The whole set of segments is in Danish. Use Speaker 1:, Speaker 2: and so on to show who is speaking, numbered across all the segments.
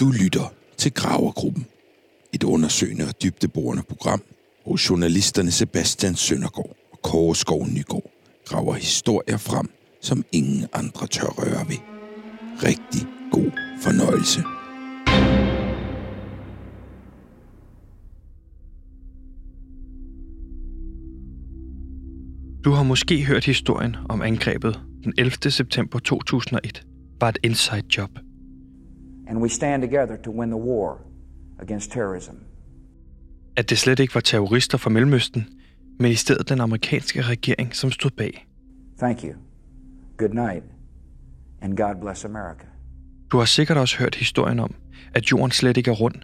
Speaker 1: Du lytter til Gravergruppen. Et undersøgende og dybdeborende program, hvor journalisterne Sebastian Søndergaard og Kåre Skov Nygaard graver historier frem, som ingen andre tør røre ved. Rigtig god fornøjelse.
Speaker 2: Du har måske hørt historien om angrebet den 11. september 2001 var et inside job
Speaker 3: and we stand together to win the war against terrorism.
Speaker 2: At det slet ikke var terrorister fra Mellemøsten, men i stedet den amerikanske regering, som stod bag.
Speaker 3: Thank you. Good night, and God bless America.
Speaker 2: Du har sikkert også hørt historien om, at jorden slet ikke er rund,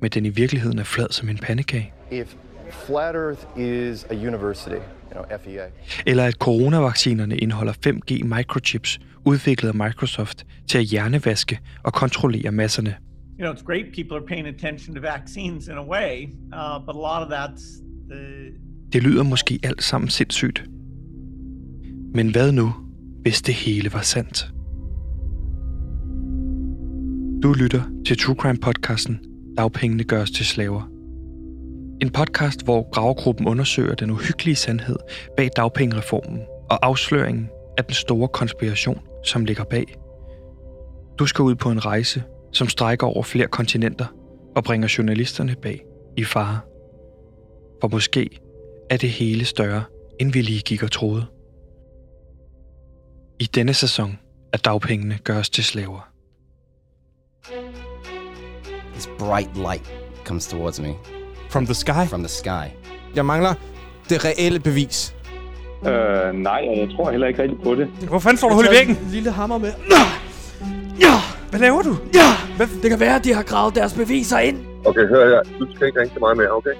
Speaker 2: men den i virkeligheden er flad som en pandekage.
Speaker 4: If flat Earth is a university, you know, FEA,
Speaker 2: Eller at coronavaccinerne indeholder 5G microchips, udviklet af Microsoft til at hjernevaske og kontrollere masserne.
Speaker 5: you know, it's great people are paying attention to vaccines in a way, uh, but a lot of that's the
Speaker 2: Det lyder måske alt sammen sindssygt. Men hvad nu, hvis det hele var sandt? Du lytter til True Crime podcasten Dagpengene gøres til slaver. En podcast, hvor Gravegruppen undersøger den uhyggelige sandhed bag dagpengereformen og afsløringen af den store konspiration, som ligger bag. Du skal ud på en rejse, som strækker over flere kontinenter og bringer journalisterne bag i fare. For måske er det hele større, end vi lige gik og troede. I denne sæson er dagpengene gøres til slaver.
Speaker 6: This bright light comes towards me
Speaker 7: From the sky?
Speaker 6: from the sky.
Speaker 7: Jeg mangler det reelle bevis.
Speaker 8: Øh, nej, og jeg tror heller ikke rigtig på det.
Speaker 7: Hvor fanden får du hul i væggen?
Speaker 9: En lille hammer med.
Speaker 7: Ja! Hvad laver du?
Speaker 9: Ja! Hvad? Det kan være, at de har gravet deres beviser ind.
Speaker 8: Okay, hør her. Du skal ikke ringe til mig mere, okay?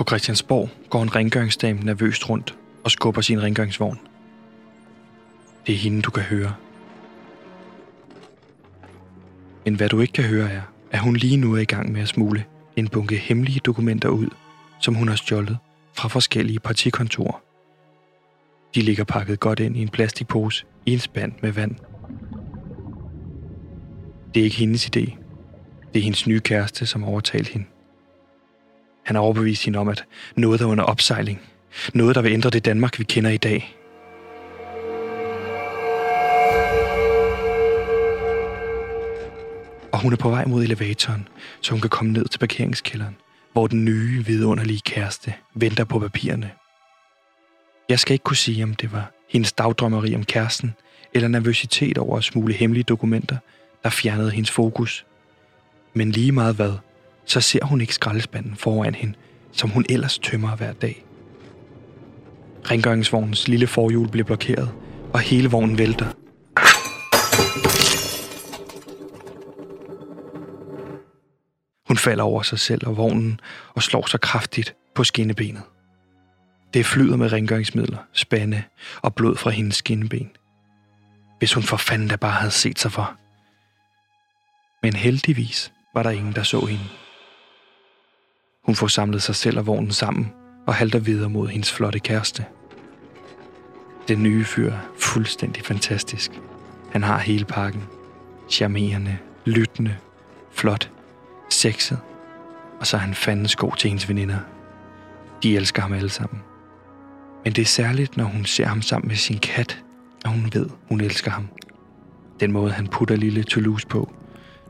Speaker 2: På Christiansborg går en rengøringsdame nervøst rundt og skubber sin rengøringsvogn. Det er hende, du kan høre. Men hvad du ikke kan høre er, at hun lige nu er i gang med at smule en bunke hemmelige dokumenter ud, som hun har stjålet fra forskellige partikontorer. De ligger pakket godt ind i en plastikpose i en spand med vand. Det er ikke hendes idé. Det er hendes nye kæreste, som overtalte hende. Han har overbevist hende om, at noget er under opsejling. Noget, der vil ændre det Danmark, vi kender i dag. Og hun er på vej mod elevatoren, så hun kan komme ned til parkeringskælderen, hvor den nye, vidunderlige kæreste venter på papirerne. Jeg skal ikke kunne sige, om det var hendes dagdrømmeri om kæresten, eller nervøsitet over at smule hemmelige dokumenter, der fjernede hendes fokus. Men lige meget hvad, så ser hun ikke skraldespanden foran hende, som hun ellers tømmer hver dag. Rengøringsvognens lille forhjul bliver blokeret, og hele vognen vælter. Hun falder over sig selv og vognen og slår sig kraftigt på skinnebenet. Det flyder med rengøringsmidler, spande og blod fra hendes skinneben. Hvis hun for fanden da bare havde set sig for. Men heldigvis var der ingen, der så hende. Hun får samlet sig selv og vognen sammen og halter videre mod hendes flotte kæreste. Den nye fyr er fuldstændig fantastisk. Han har hele pakken. Charmerende, lyttende, flot, sexet. Og så er han fandens god til hendes veninder. De elsker ham alle sammen. Men det er særligt, når hun ser ham sammen med sin kat, og hun ved, hun elsker ham. Den måde, han putter lille Toulouse på,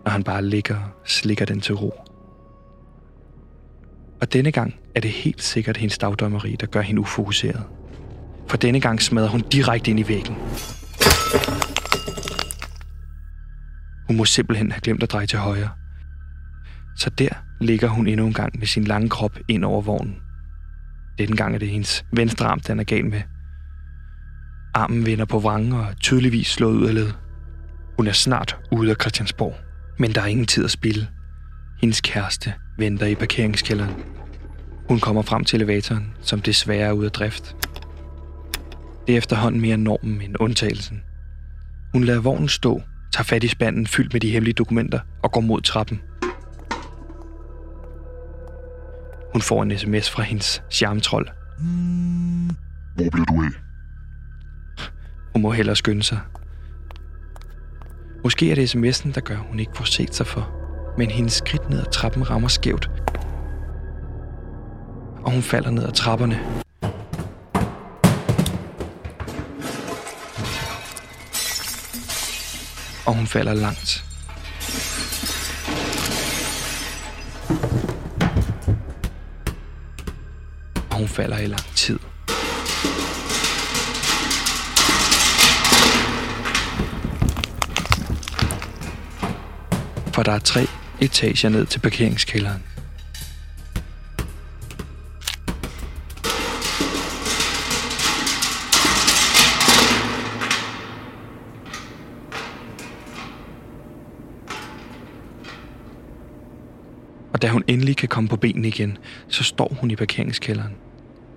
Speaker 2: når han bare ligger og slikker den til ro. Og denne gang er det helt sikkert hendes dagdømmeri, der gør hende ufokuseret. For denne gang smadrer hun direkte ind i væggen. Hun må simpelthen have glemt at dreje til højre. Så der ligger hun endnu en gang med sin lange krop ind over vognen. Denne gang er det hendes venstre arm, den er gal med. Armen vender på vrangen og er tydeligvis slået ud af led. Hun er snart ude af Christiansborg, men der er ingen tid at spille. Hendes kæreste venter i parkeringskælderen. Hun kommer frem til elevatoren, som desværre er ude af drift. Det er efterhånden mere normen end undtagelsen. Hun lader vognen stå tager fat i spanden fyldt med de hemmelige dokumenter og går mod trappen. Hun får en sms fra hendes charmetrol.
Speaker 10: Hvor bliver du af?
Speaker 2: Hun må hellere skynde sig. Måske er det sms'en, der gør, hun ikke får set sig for. Men hendes skridt ned ad trappen rammer skævt. Og hun falder ned ad trapperne. Og hun falder langt. Og hun falder i lang tid. For der er tre etager ned til parkeringskælderen. Og da hun endelig kan komme på benene igen, så står hun i parkeringskælderen.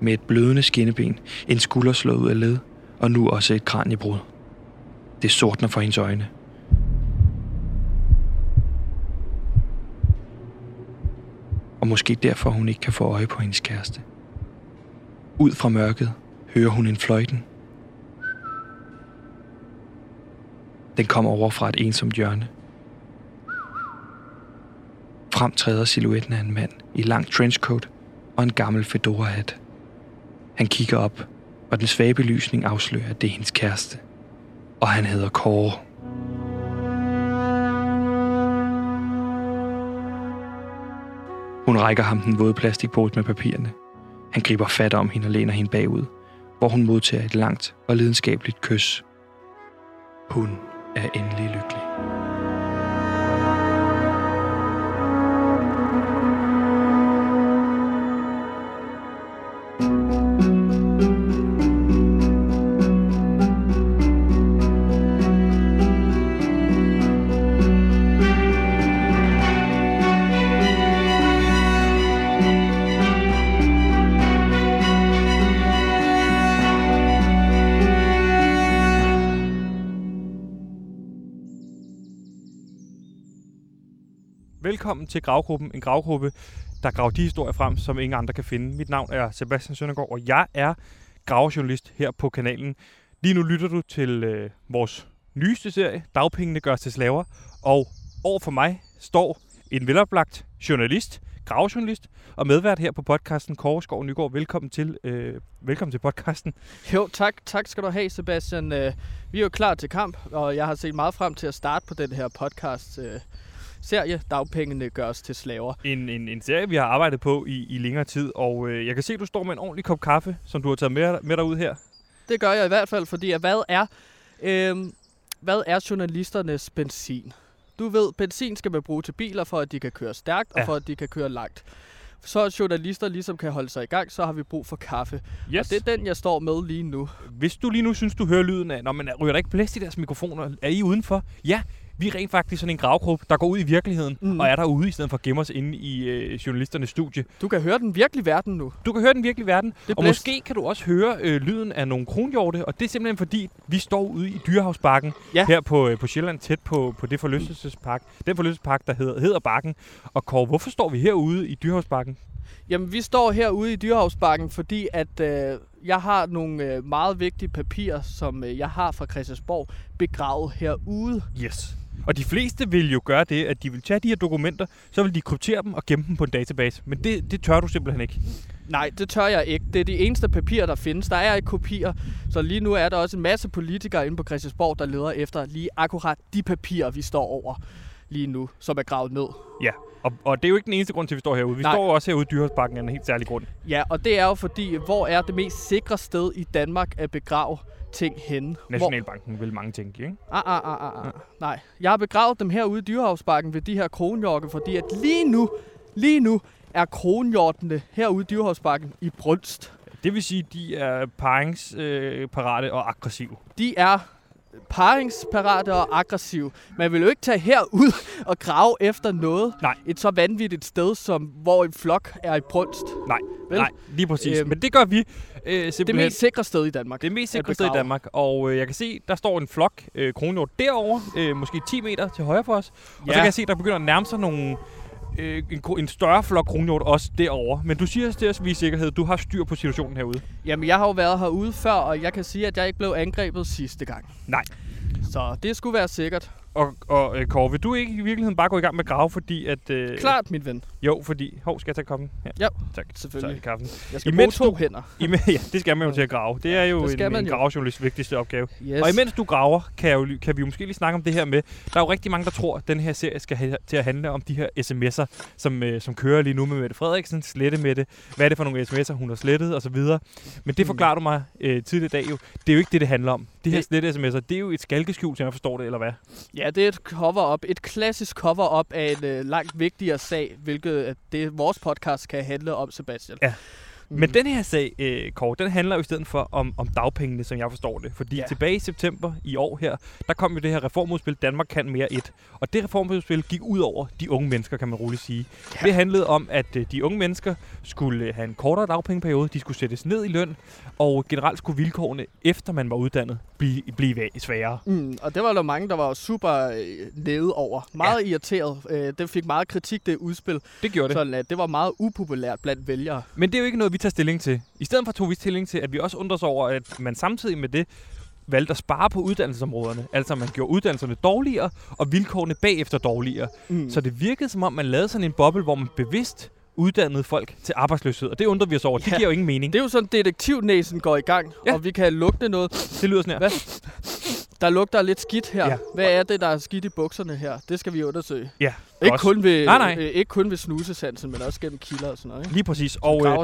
Speaker 2: Med et blødende skinneben, en skulder slået ud af led, og nu også et kraniebrud. Det sortner for hendes øjne. Måske derfor hun ikke kan få øje på hendes kæreste. Ud fra mørket hører hun en fløjten. Den kommer over fra et ensomt hjørne. Frem træder silhuetten af en mand i lang trenchcoat og en gammel fedora-hat. Han kigger op, og den svage belysning afslører, at det er hendes kæreste. Og han hedder Kåre. Hun rækker ham den våde plastikpose med papirerne. Han griber fat om hende og læner hende bagud, hvor hun modtager et langt og lidenskabeligt kys. Hun er endelig lykkelig.
Speaker 7: Velkommen til Gravgruppen, en gravgruppe, der graver de historier frem, som ingen andre kan finde. Mit navn er Sebastian Søndergaard, og jeg er gravejournalist her på kanalen. Lige nu lytter du til øh, vores nyeste serie, Dagpengene gørs til slaver, og over for mig står en veloplagt journalist, gravejournalist, og medvært her på podcasten Kåre Skov Nygaard. Velkommen til, øh, velkommen til podcasten.
Speaker 9: Jo, tak. Tak skal du have, Sebastian. Øh, Vi er jo klar til kamp, og jeg har set meget frem til at starte på den her podcast øh, serie, Dagpengene gørs til slaver.
Speaker 7: En, en, en serie, vi har arbejdet på i, i længere tid, og øh, jeg kan se, at du står med en ordentlig kop kaffe, som du har taget med, med dig ud her.
Speaker 9: Det gør jeg i hvert fald, fordi at hvad er, øh, hvad er journalisternes benzin? Du ved, benzin skal man bruge til biler, for at de kan køre stærkt. Ja. og for at de kan køre langt. Så at journalister ligesom kan holde sig i gang, så har vi brug for kaffe.
Speaker 7: Yes.
Speaker 9: Og det er den, jeg står med lige nu.
Speaker 7: Hvis du lige nu synes, du hører lyden af, når man ryger der ikke blæst i deres mikrofoner, er I udenfor? Ja, vi er rent faktisk sådan en gravgruppe, der går ud i virkeligheden, mm. og er derude, i stedet for at gemme os inde i øh, journalisternes studie.
Speaker 9: Du kan høre den virkelige verden nu.
Speaker 7: Du kan høre den virkelige verden,
Speaker 9: Det
Speaker 7: og
Speaker 9: blæst.
Speaker 7: måske kan du også høre øh, lyden af nogle kronhjorte, og det er simpelthen fordi, vi står ude i Dyrehavsbakken,
Speaker 9: Ja.
Speaker 7: her på, øh, på Sjælland, tæt på, på det forlystelsespark, den forlystelsespark, der hedder, hedder Bakken. Og Kåre, hvorfor står vi herude i Dyrehavsbakken?
Speaker 9: Jamen, vi står herude i Dyrehavsbakken, fordi at øh, jeg har nogle øh, meget vigtige papirer, som øh, jeg har fra Christiansborg, begravet herude.
Speaker 7: Yes. Og de fleste vil jo gøre det, at de vil tage de her dokumenter, så vil de kryptere dem og gemme dem på en database. Men det, det tør du simpelthen ikke.
Speaker 9: Nej, det tør jeg ikke. Det er de eneste papirer, der findes. Der er ikke kopier, så lige nu er der også en masse politikere inde på Christiansborg, der leder efter lige akkurat de papirer, vi står over lige nu, som er gravet ned.
Speaker 7: Ja, og, og det er jo ikke den eneste grund til, at vi står herude. Vi
Speaker 9: Nej.
Speaker 7: står jo også herude i Dyrehavsbakken af en helt særlig grund.
Speaker 9: Ja, og det er jo fordi, hvor er det mest sikre sted i Danmark at begrave ting henne? Hvor,
Speaker 7: Nationalbanken vil mange tænke, ikke?
Speaker 9: Ah, ah, ah, ah, ah. Nej, jeg har begravet dem herude i Dyrehavsbakken ved de her kronhjorte, fordi at lige nu, lige nu er kronhjortene herude i Dyrehavsbakken i brunst.
Speaker 7: Det vil sige, at de er paringsparate øh, og aggressive.
Speaker 9: De er paringsparate og aggressive. Man vil jo ikke tage herud og grave efter noget
Speaker 7: Nej.
Speaker 9: et så vanvittigt sted, som hvor en flok er i brunst.
Speaker 7: Nej,
Speaker 9: Vel?
Speaker 7: nej, lige præcis.
Speaker 9: Øhm,
Speaker 7: Men det gør vi øh,
Speaker 9: Det
Speaker 7: simpelthen.
Speaker 9: er mest sikre sted i Danmark.
Speaker 7: Det er mest sikre sted i. Danmark, og øh, jeg kan se, der står en flok øh, kronhjort derovre, øh, måske 10 meter til højre for os. Og så
Speaker 9: Ja.
Speaker 7: kan jeg se, der begynder at nærme sig nogle, øh, en, en større flok kronhjort også derovre. Men du siger til os, vi er sikkerhed. Du har styr på situationen herude.
Speaker 9: Jamen, jeg har jo været herude før, og jeg kan sige, at jeg ikke blev angrebet sidste gang.
Speaker 7: Nej.
Speaker 9: Så det skulle være sikkert.
Speaker 7: Og, og øh, Kåre, vil du ikke i virkeligheden bare gå i gang med grave, fordi at... Øh,
Speaker 9: Klart, min ven.
Speaker 7: Jo, fordi... Hov, skal jeg tage koppen? Ja,
Speaker 9: Ja,
Speaker 7: tak.
Speaker 9: selvfølgelig.
Speaker 7: Så det kaffen.
Speaker 9: Jeg skal
Speaker 7: Imens
Speaker 9: bruge to
Speaker 7: du-
Speaker 9: hænder.
Speaker 7: Ime, ja, det skal man jo til at grave. Det er jo
Speaker 9: det
Speaker 7: en, en
Speaker 9: jo.
Speaker 7: gravejournalists vigtigste opgave.
Speaker 9: Yes.
Speaker 7: Og imens du graver, kan, jeg jo, kan vi jo måske lige snakke om det her med, der er jo rigtig mange, der tror, at den her serie skal ha- til at handle om de her sms'er, som, øh, som kører lige nu med Mette Frederiksen, slette med det. Hvad er det for nogle sms'er, hun har slettet osv. Men
Speaker 9: Mm.
Speaker 7: det forklarer du mig øh, tidligere i dag jo. Det er jo ikke det, det handler om. De her slette sms'er, det er jo et skalkeskjul, som jeg forstår det, eller hvad?
Speaker 9: Ja, det er et cover-up. Et klassisk cover-up af en øh, langt vigtigere sag, hvilket øh, det vores podcast kan handle om, Sebastian.
Speaker 7: Ja. Men den her sag, øh, Kåre, den handler jo i stedet for om, om dagpengene, som jeg forstår det. Fordi
Speaker 9: Ja.
Speaker 7: tilbage i september i år her, der kom jo det her reformudspil, Danmark kan mere et. Og det reformudspil gik ud over de unge mennesker, kan man roligt sige. Ja. Det handlede om, at øh, de unge mennesker skulle øh, have en kortere dagpengeperiode, de skulle sættes ned i løn, og generelt skulle vilkårene, efter man var uddannet, blive, blive sværere.
Speaker 9: Mm, og det var der mange, der var super øh, nede over. Meget ja. irriteret. Øh, det fik meget kritik, det udspil.
Speaker 7: Det gjorde det.
Speaker 9: Sådan, at det var meget upopulært blandt vælgere.
Speaker 7: Men det er jo ikke noget, vi tager stilling til. I stedet for tog vi stilling til, at vi også undrer os over, at man samtidig med det valgte at spare på uddannelsesområderne. Altså man gjorde uddannelserne dårligere, og vilkårene bagefter dårligere.
Speaker 9: Mm.
Speaker 7: Så det virkede som om, man lavede sådan en boble, hvor man bevidst uddannede folk til arbejdsløshed. Og det undrer vi os over. Det
Speaker 9: Ja.
Speaker 7: giver jo ingen mening.
Speaker 9: Det er jo sådan, detektivnæsen går i gang,
Speaker 7: Ja.
Speaker 9: og vi kan lugte noget.
Speaker 7: Det lyder sådan her.
Speaker 9: Hvad? Der lugter lidt skidt her.
Speaker 7: Ja.
Speaker 9: Hvad er det, der er skidt i bukserne her? Det skal vi undersøge.
Speaker 7: Ja,
Speaker 9: Ikke kun, ved,
Speaker 7: Nej, nej.
Speaker 9: Øh, ikke kun ved snusesansen, men også gennem kilder og sådan noget. Ikke?
Speaker 7: Lige præcis. Og, øh,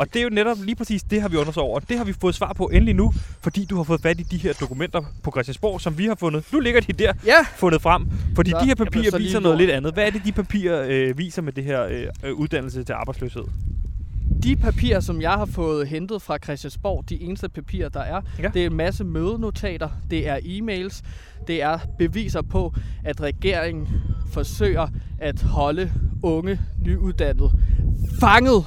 Speaker 7: og det er jo netop lige præcis det, har vi os over. Og det har vi fået svar på endelig nu, fordi du har fået fat i de her dokumenter på Christiansborg, som vi har fundet. Nu ligger de der,
Speaker 9: Ja,
Speaker 7: fundet frem. Fordi
Speaker 9: Så,
Speaker 7: de her papirer viser noget lidt andet. Hvad er det, de papirer øh, viser med det her øh, øh, uddannelse til arbejdsløshed?
Speaker 9: De papirer, som jeg har fået hentet fra Christiansborg, de eneste papirer, der er,
Speaker 7: Ja.
Speaker 9: det er en masse mødenotater, det er e-mails, det er beviser på, at regeringen forsøger at holde unge, nyuddannede fanget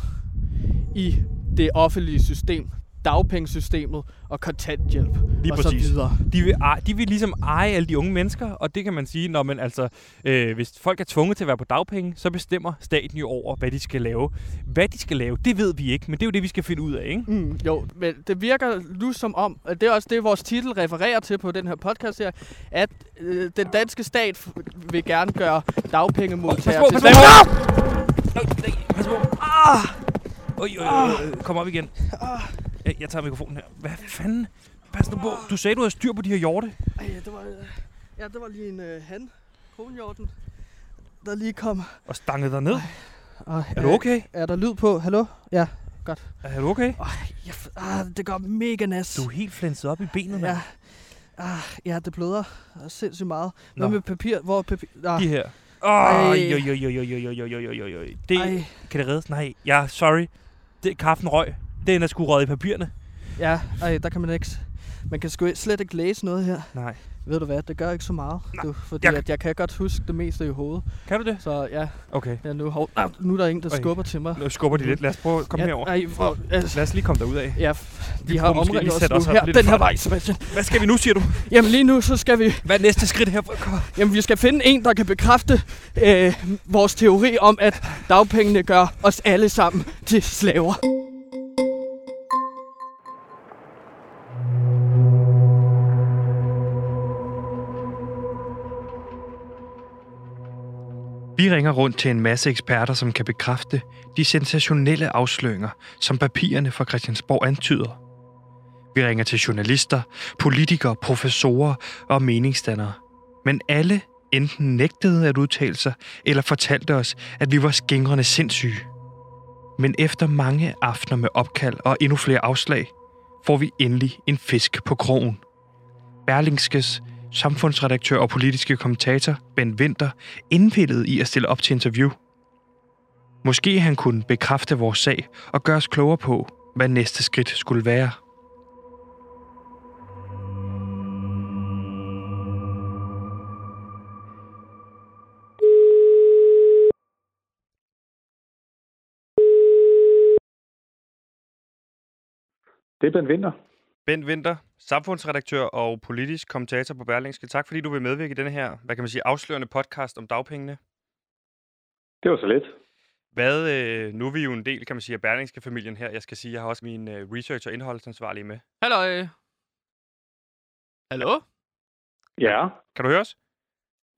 Speaker 9: i det offentlige system, dagpengesystemet og kontanthjælp
Speaker 7: Lige
Speaker 9: og
Speaker 7: præcis.
Speaker 9: så videre.
Speaker 7: De vil, eje, de vil ligesom eje alle de unge mennesker, og det kan man sige, når man altså, øh, hvis folk er tvunget til at være på dagpenge, så bestemmer staten jo over, hvad de skal lave. Hvad de skal lave, det ved vi ikke, men det er jo det, vi skal finde ud af, ikke?
Speaker 9: Mm, jo, men det virker nu som om, at det er også det, vores titel refererer til på den her podcast her, at øh, den danske stat vil gerne gøre dagpengemodtagere
Speaker 7: Pas
Speaker 9: til
Speaker 7: på, pas på! Nej, Pas på! Ah! Øj, øj, øj, øj, kom op igen. Jeg, jeg tager mikrofonen her. Hvad fanden? Pas nu på. Du sagde, du havde styr på de her hjorte.
Speaker 9: Ej, det var, øh, ja, det var lige en øh, han, kronhjorten, der lige kom.
Speaker 7: Og stangede dig ned.
Speaker 9: Og,
Speaker 7: Er du okay?
Speaker 9: Er der lyd på? Hallo? Ja, godt.
Speaker 7: Er du okay?
Speaker 9: Jeg, f- ah, det går mega nas.
Speaker 7: Du er helt flænset op i benet, mand.
Speaker 9: Ja. Ah, ja, det bløder sindssygt meget. Hvad med papir? Hvor er papir? Ah,
Speaker 7: De her. Åh,
Speaker 9: Ej.
Speaker 7: oj, oj, oj, oj, oj, oj, oj, oj, oj, oj. Det,
Speaker 9: Ej,
Speaker 7: kan det reddes? Nej, ja, sorry. Det, kaffen røg. Den er sgu røget i papirerne.
Speaker 9: ja, ej, der kan man ikke... Man kan sgu slet ikke læse noget her.
Speaker 7: Nej.
Speaker 9: Ved du hvad, det gør ikke så meget.
Speaker 7: Nej,
Speaker 9: Du, fordi
Speaker 7: jeg-
Speaker 9: at jeg kan godt huske det meste i hovedet.
Speaker 7: Kan du det?
Speaker 9: Så ja,
Speaker 7: Okay.
Speaker 9: ja nu, hov, nu er der en, der
Speaker 7: Øj.
Speaker 9: skubber til mig.
Speaker 7: Nu skubber de lidt. Lad os prøve at komme
Speaker 9: ja,
Speaker 7: herover.
Speaker 9: Ej, hvor, altså,
Speaker 7: Lad os lige komme derud af.
Speaker 9: ja, f-
Speaker 7: Vi
Speaker 9: de har omringet os
Speaker 7: sætte
Speaker 9: nu
Speaker 7: os
Speaker 9: her, den her vej, Sebastian.
Speaker 7: Hvad skal vi nu, siger du?
Speaker 9: Jamen lige nu, så skal vi,
Speaker 7: Hvad er næste skridt her?
Speaker 9: Jamen, vi skal finde en, der kan bekræfte øh, vores teori om, at dagpengene gør os alle sammen til slaver.
Speaker 2: Vi ringer rundt til en masse eksperter, som kan bekræfte de sensationelle afsløringer, som papirerne fra Christiansborg antyder. Vi ringer til journalister, politikere, professorer og meningsdannere. Men alle enten nægtede at udtale sig, eller fortalte os, at vi var skængrende sindssyge. Men efter mange aftener med opkald og endnu flere afslag, får vi endelig en fisk på krogen. Berlingskes samfundsredaktør og politiske kommentator Ben Winter indpillet i at stille op til interview. Måske han kunne bekræfte vores sag og gøre os klogere på, hvad næste skridt skulle være.
Speaker 8: Det er Ben Winter.
Speaker 7: Bent Winter, samfundsredaktør og politisk kommentator på Berlingske. Tak fordi du vil medvirke i denne her, hvad kan man sige, afslørende podcast om dagpengene.
Speaker 8: Det var så lidt.
Speaker 7: Hvad, øh, nu er vi jo en del, kan man sige, af Berlingske-familien her. Jeg skal sige, jeg har også min øh, research- og indholdsansvarlige med.
Speaker 9: Hallo. Hallo?
Speaker 8: Ja,
Speaker 7: Kan du høre os?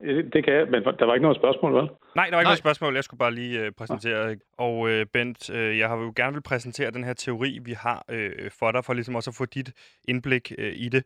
Speaker 8: Det det kan jeg, men der var ikke noget spørgsmål, vel?
Speaker 7: Nej, der var ikke
Speaker 9: Nej.
Speaker 7: noget spørgsmål. Jeg skulle bare lige øh, præsentere. Og øh, Bent, øh, jeg har jo gerne vil præsentere den her teori, vi har øh, for dig, for ligesom også at få dit indblik øh, i det.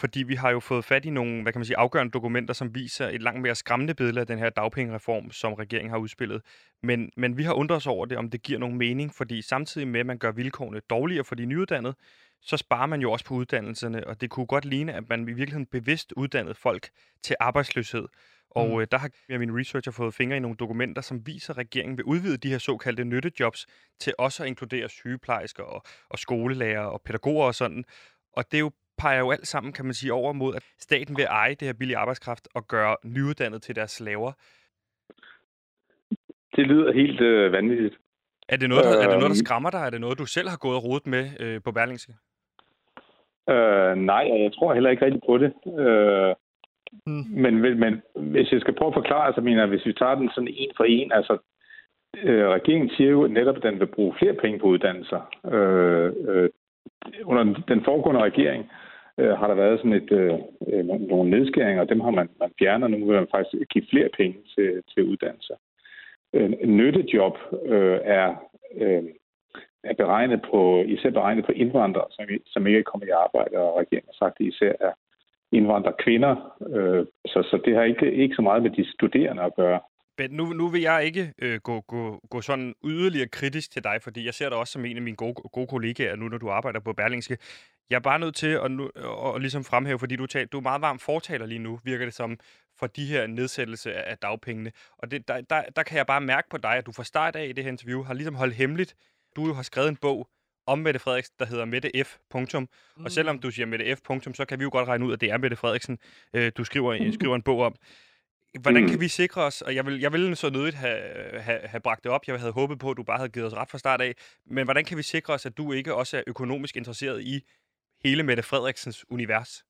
Speaker 7: Fordi vi har jo fået fat i nogle, hvad kan man sige, afgørende dokumenter, som viser et langt mere skræmmende billede af den her dagpengereform, som regeringen har udspillet. Men, men vi har undret os over det, om det giver nogen mening, fordi samtidig med, at man gør vilkårene dårligere for de nyuddannede, så sparer man jo også på uddannelserne, og det kunne godt ligne, at man i virkeligheden bevidst uddannede folk til arbejdsløshed. Og
Speaker 9: Mm.
Speaker 7: øh, der har jeg min researcher fået fingre i nogle dokumenter, som viser, at regeringen vil udvide de her såkaldte nyttejobs til også at inkludere sygeplejersker og, og skolelærer og pædagoger og sådan. Og det er jo peger jo alt sammen, kan man sige, over mod, at staten vil eje det her billige arbejdskraft og gøre nyuddannede til deres slaver.
Speaker 8: Det lyder helt øh, vanvittigt.
Speaker 7: Er det, noget, der, er det noget, der
Speaker 8: Øhm.
Speaker 7: skræmmer dig? Er det noget, du selv har gået og rodet med øh, på Berlingske?
Speaker 8: Øh, nej, og jeg tror heller ikke rigtig på det. Øh,
Speaker 9: Mm.
Speaker 8: men, men, hvis jeg skal prøve at forklare, så mener jeg, hvis vi tager den sådan en for en, altså øh, regeringen siger jo netop, at den vil bruge flere penge på uddannelser. Øh, øh, under den- den foregående regering øh, har der været sådan et, øh, øh, nogle- nedskæringer, og dem har man, man fjernet, og nu vil man faktisk give flere penge til, til uddannelser. Øh, nyttejob øh, er, øh, er beregnet på, især beregnet på indvandrere, som, som ikke er kommet i arbejde, og regeringen har sagt, at det især er indvandrere kvinder. Øh, så, så det har ikke, ikke så meget med de studerende at gøre.
Speaker 7: Men nu, nu vil jeg ikke øh, gå, gå, gå sådan yderligere kritisk til dig, fordi jeg ser dig også som en af mine gode, gode kollegaer nu, når du arbejder på Berlingske. Jeg er bare nødt til at, nu, at, at ligesom fremhæve, fordi du, tal, du er meget varm fortaler lige nu, virker det som, for de her nedsættelse af, af dagpengene. Og det, der, der, der kan jeg bare mærke på dig, at du fra start af i det her interview har ligesom holdt hemmeligt, du jo har skrevet en bog om Mette Frederiksen, der hedder Mette F. Punktum. Mm. Og selvom du siger Mette F. Punktum, så kan vi jo godt regne ud, at det er Mette Frederiksen, øh, du skriver, skriver en bog om. Hvordan
Speaker 8: Mm.
Speaker 7: kan vi sikre os, og jeg vil, jeg vil så nødigt have, have, have bragt det op, jeg havde håbet på, at du bare havde givet os ret fra start af, men hvordan kan vi sikre os, at du ikke også er økonomisk interesseret i hele Mette Frederiksens univers?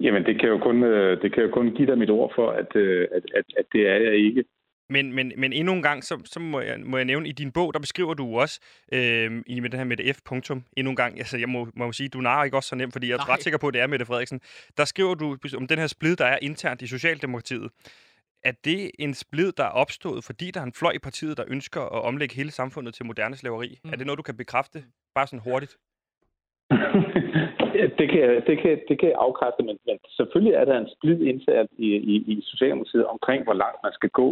Speaker 8: Jamen, det kan jo kun, øh, det kan jo kun give dig mit ord for, at, øh, at, at, at det er jeg ikke.
Speaker 7: Men, men, men endnu en gang, så, så må, jeg, må jeg nævne, i din bog, der beskriver du også, øh, i med det her med det F. Punktum, endnu en gang, altså jeg må, må sige, du narrer ikke også så nemt, fordi jeg er
Speaker 9: Nej.
Speaker 7: ret sikker på, at det er Mette Frederiksen. Der skriver du om den her splid, der er internt i Socialdemokratiet. Er det en splid, der er opstået, fordi der er en fløj i partiet, der ønsker at omlægge hele samfundet til moderne slaveri? Mm. Er det noget, du kan bekræfte? Bare sådan hurtigt.
Speaker 8: Det, kan, jeg- det, kan, det kan jeg afkræfte, men, men selvfølgelig er der en splid internt i, i, i Socialdemokratiet omkring, hvor langt man skal gå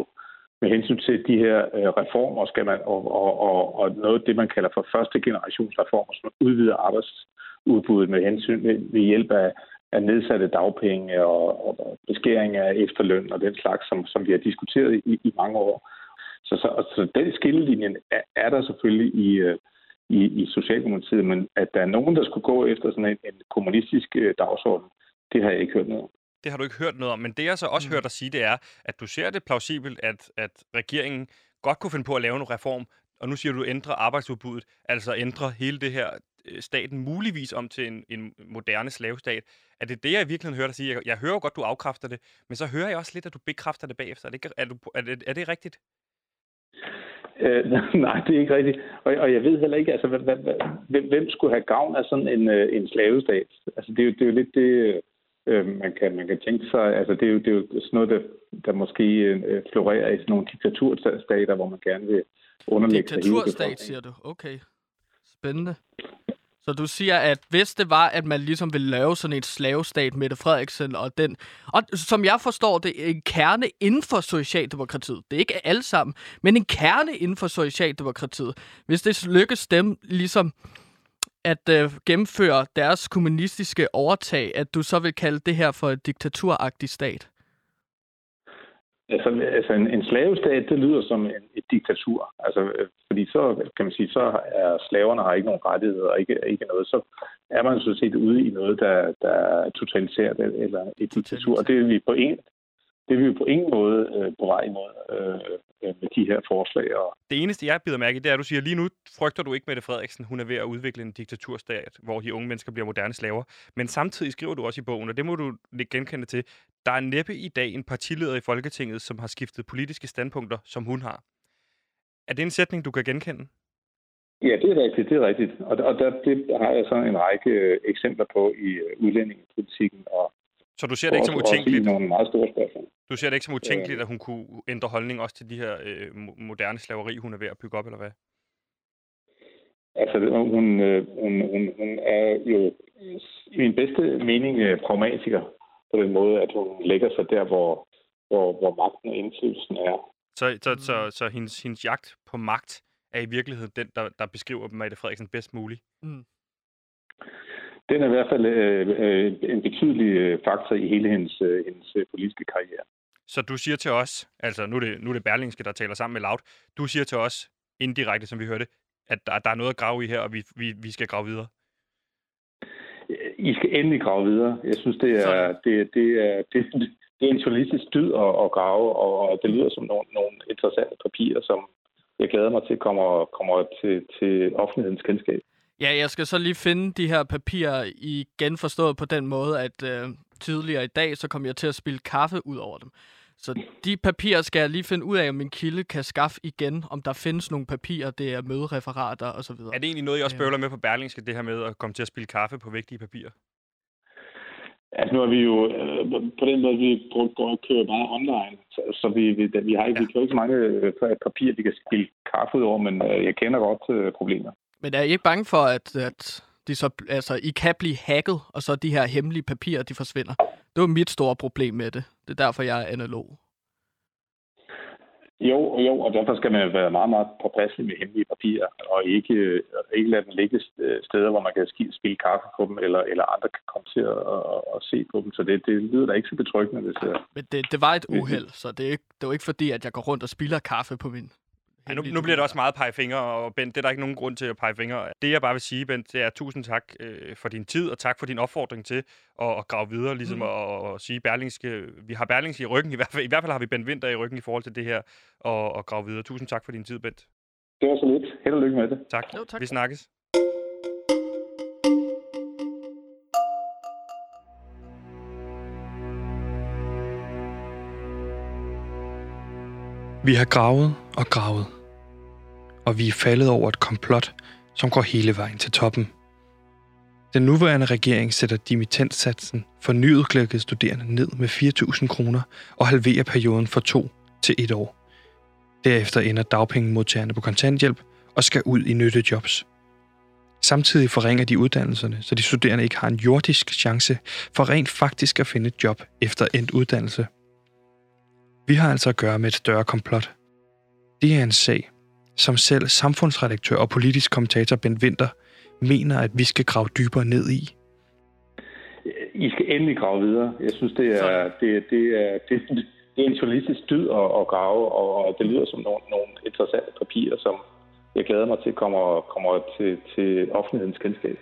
Speaker 8: med hensyn til de her øh, reformer, skal man, og, og, og, og noget af det, man kalder for første generations reformer, som udvider arbejdsudbuddet med hensyn ved, ved hjælp af, af nedsatte dagpenge og, og beskæring af efterløn og den slags, som, som vi har diskuteret i, i mange år. Så, så, så den skillelinjen er, er der selvfølgelig i, øh, i, i Socialdemokratiet, men at der er nogen, der skulle gå efter sådan en, en kommunistisk øh, dagsorden, det har jeg ikke hørt noget om.
Speaker 7: Det har du ikke hørt noget om, men det jeg så også mm. hørt dig sige, det er, at du ser det plausibelt, at, at regeringen godt kunne finde på at lave en reform, og nu siger du, ændre arbejdsudbuddet, altså ændre hele det her øh, staten muligvis om til en, en moderne slavestat. Er det det, jeg i virkeligheden hører dig sige? Jeg, jeg hører jo godt, du afkræfter det, men så hører jeg også lidt, at du bekræfter det bagefter. Er det, er, du, er, det, er det rigtigt?
Speaker 8: Øh, nej, det er ikke rigtigt. Og, og jeg ved heller ikke, altså, hvad, hvem, hvem skulle have gavn af sådan en, øh, en slavestat? Altså, det er jo, det er jo lidt det, øh, man, kan, man kan tænke sig. Altså, det er jo, det er jo sådan noget, der, der måske øh, florerer i sådan nogle diktaturstater, hvor man gerne vil underlægge sig
Speaker 9: Diktaturstat, siger du. Okay. Spændende. Så du siger, at hvis det var, at man ligesom ville lave sådan et slavestat, Mette Frederiksen og den... Og som jeg forstår det, en kerne inden for Socialdemokratiet. Det er ikke alle sammen, men en kerne inden for Socialdemokratiet. Hvis det lykkes dem ligesom at øh, gennemføre deres kommunistiske overtag, at du så vil kalde det her for et diktaturagtig stat?
Speaker 8: Altså, altså en, en slavestat, det lyder som en, et diktatur. Altså, øh, fordi så kan man sige, så er slaverne har ikke nogen rettigheder og ikke, ikke noget. Så er man sådan set ude i noget, der, der er totalitært eller et diktatur. Og det er vi på en, det er vi jo på ingen måde øh, på vej imod øh, øh, med de her forslag. Og
Speaker 7: Det eneste, jeg bider mærke i, det er, at du siger, lige nu frygter du ikke Mette Frederiksen. Hun er ved at udvikle en diktaturstat, hvor de unge mennesker bliver moderne slaver. Men samtidig skriver du også i bogen, og det må du lidt genkende til, der er næppe i dag en partileder i Folketinget, som har skiftet politiske standpunkter, som hun har. Er det en sætning, du kan genkende?
Speaker 8: Ja, det er rigtigt, det er rigtigt. Og, og der, det har jeg så en række øh, eksempler på i øh, udlændingepolitikken. Og
Speaker 7: Så du ser det ikke som utænkeligt?
Speaker 8: nogle meget store spørgsmål.
Speaker 7: Du ser det ikke som utænkeligt, at hun kunne ændre holdning også til de her øh, mo- moderne slaveri, hun er ved at bygge op, eller hvad?
Speaker 8: Altså, hun, øh, hun, hun, hun er jo i min bedste mening øh, pragmatiker på den måde, at hun lægger sig der, hvor, hvor, hvor magten og indflydelsen er.
Speaker 7: Så, så, så, så hendes, hendes jagt på magt er i virkeligheden den, der, der beskriver Mette Frederiksen bedst muligt.
Speaker 9: Mm.
Speaker 8: Den er i hvert fald øh, øh, en betydelig øh, faktor i hele hendes, øh, hendes øh, politiske karriere.
Speaker 7: Så du siger til os, altså nu er det, nu er det Berlingske, der taler sammen med Loud, du siger til os indirekte, som vi hørte, at der, der er noget at grave i her, og vi, vi, vi skal grave videre.
Speaker 8: I skal endelig grave videre. Jeg synes, det er,
Speaker 7: Sådan.
Speaker 8: det, det er, det, det er en journalistisk dyd at, at grave, og det lyder som nogle, nogle interessante papirer, som jeg glæder mig til kommer, kommer til, til offentlighedens kendskab.
Speaker 9: Ja, jeg skal så lige finde de her papirer igen forstået på den måde, at øh, tidligere i dag, så kom jeg til at spille kaffe ud over dem. Så de papirer skal jeg lige finde ud af, om min kilde kan skaffe igen, om der findes nogle papirer, det er mødereferater og så videre.
Speaker 7: Er det egentlig noget, I også
Speaker 9: Ja.
Speaker 7: bøvler med på Berlingske, det her med at komme til at spille kaffe på vigtige papirer?
Speaker 8: Altså nu er vi jo øh, på den måde, vi bruger, går og kører meget online, så, så vi, vi, vi har ikke, ja. vi kan jo ikke så mange øh, papirer, vi kan spille kaffe ud over, men øh, jeg kender godt øh, problemer.
Speaker 9: Men er I ikke bange for, at, at de så, altså, I kan blive hacket, og så de her hemmelige papirer, de forsvinder? Det var mit store problem med det. Det er derfor, jeg er analog.
Speaker 8: Jo, jo, og derfor skal man være meget, meget påpasselig med hemmelige papirer, og ikke, øh, ikke lade dem ligge øh, steder, hvor man kan spille kaffe på dem, eller, eller andre kan komme til at, at, at se på dem. Så det, det lyder da ikke så betryggende, hvis jeg...
Speaker 9: Men det, det var et uheld, så det er, ikke, det var ikke fordi, at jeg går rundt og spilder kaffe på min...
Speaker 7: Ej, nu, nu bliver det også meget pege fingre, og Bent, det er der ikke nogen grund til at pege fingre. Det jeg bare vil sige, Bent, det er tusind tak øh, for din tid, og tak for din opfordring til at, at grave videre, ligesom mm. at, at sige Berlingske. Vi har Berlingske i ryggen, i hvert fald, i hvert fald har vi Bent Winter i ryggen i forhold til det her, og, og grave videre. Tusind tak for din tid, Bent.
Speaker 8: Det var så lidt. Held og lykke med det.
Speaker 7: Tak.
Speaker 9: Jo, tak.
Speaker 7: Vi snakkes.
Speaker 2: Vi har gravet og gravet, og vi er faldet over et komplot, som går hele vejen til toppen. Den nuværende regering sætter dimittentsatsen for nyudklækkede studerende ned med 4.000 kroner og halverer perioden fra to til et år. Derefter ender dagpengemodtagerne på kontanthjælp og skal ud i nyttejobs. Samtidig forringer de uddannelserne, så de studerende ikke har en jordisk chance for rent faktisk at finde et job efter endt uddannelse. Vi har altså at gøre med et større komplot. Det er en sag, som selv samfundsredaktør og politisk kommentator Bent Winter mener, at vi skal grave dybere ned i.
Speaker 8: I skal endelig grave videre. Jeg synes, det er, det, det er, det, det er en journalistisk dyd at, at grave, og det lyder som nogle, nogle interessante papirer, som jeg glæder mig til kommer, kommer til, til offentlighedens kendskab.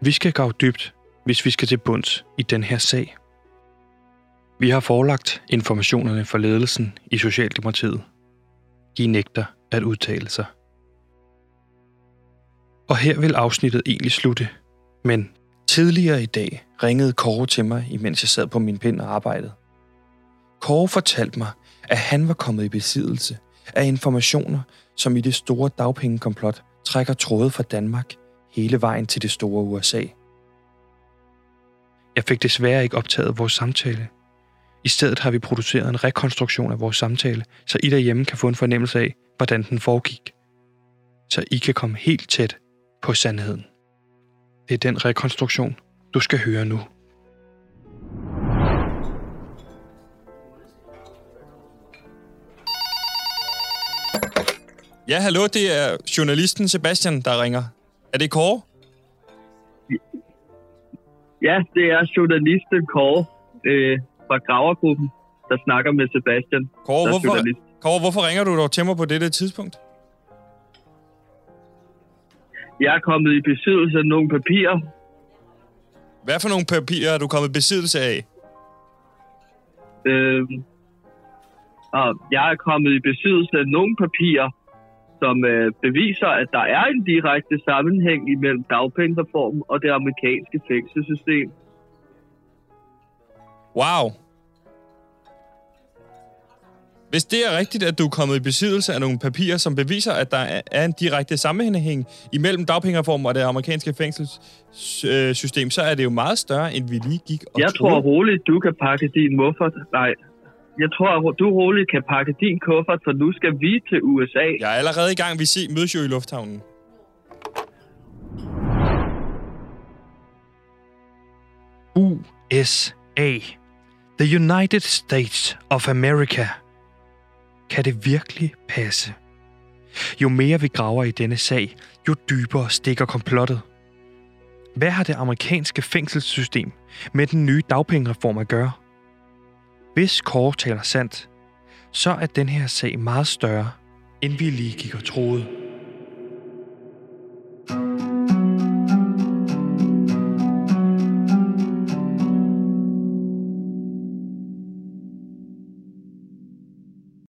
Speaker 2: Vi skal grave dybt, hvis vi skal til bunds i den her sag. Vi har forelagt informationerne for ledelsen i Socialdemokratiet. De nægter at udtale sig. Og her vil afsnittet egentlig slutte. Men tidligere i dag ringede Kåre til mig, imens jeg sad på min pind og arbejdede. Kåre fortalte mig, at han var kommet i besiddelse af informationer, som i det store dagpengekomplot trækker tråde fra Danmark hele vejen til det store USA. Jeg fik desværre ikke optaget vores samtale. I stedet har vi produceret en rekonstruktion af vores samtale, så I derhjemme kan få en fornemmelse af, hvordan den foregik. Så I kan komme helt tæt på sandheden. Det er den rekonstruktion, du skal høre nu.
Speaker 11: Ja, hallo, det er journalisten Sebastian, der ringer. Er det Kåre?
Speaker 12: Ja, det er journalisten Kåre øh, fra Gravergruppen, der snakker med Sebastian.
Speaker 11: Kåre,
Speaker 12: der
Speaker 11: hvorfor,
Speaker 12: journalist.
Speaker 11: Kåre, hvorfor ringer du dog til mig på dette tidspunkt?
Speaker 12: Jeg er kommet i besiddelse af nogle papirer.
Speaker 11: Hvad for nogle papirer er du kommet i besiddelse af?
Speaker 12: Øh, Og jeg er kommet i besiddelse af nogle papirer, som øh, beviser, at der er en direkte sammenhæng imellem dagpengereformen og det amerikanske fængselssystem.
Speaker 7: Wow. Hvis det er rigtigt, at du er kommet i besiddelse af nogle papirer, som beviser, at der er en direkte sammenhæng imellem dagpengereformen og det amerikanske fængselssystem, så er det jo meget større, end vi lige gik og
Speaker 12: Jeg
Speaker 7: troede.
Speaker 12: tror roligt, du kan pakke din muffert. Nej, jeg tror, du roligt kan pakke din kuffert, for nu skal vi til USA.
Speaker 7: Jeg er allerede i gang. Vi se, mødes jo i lufthavnen.
Speaker 2: USA. The United States of America. Kan det virkelig passe? Jo mere vi graver i denne sag, jo dybere stikker komplottet. Hvad har det amerikanske fængselssystem med den nye dagpengereform at gøre? Hvis Kåre taler sandt, så er den her sag meget større, end vi lige gik og troede.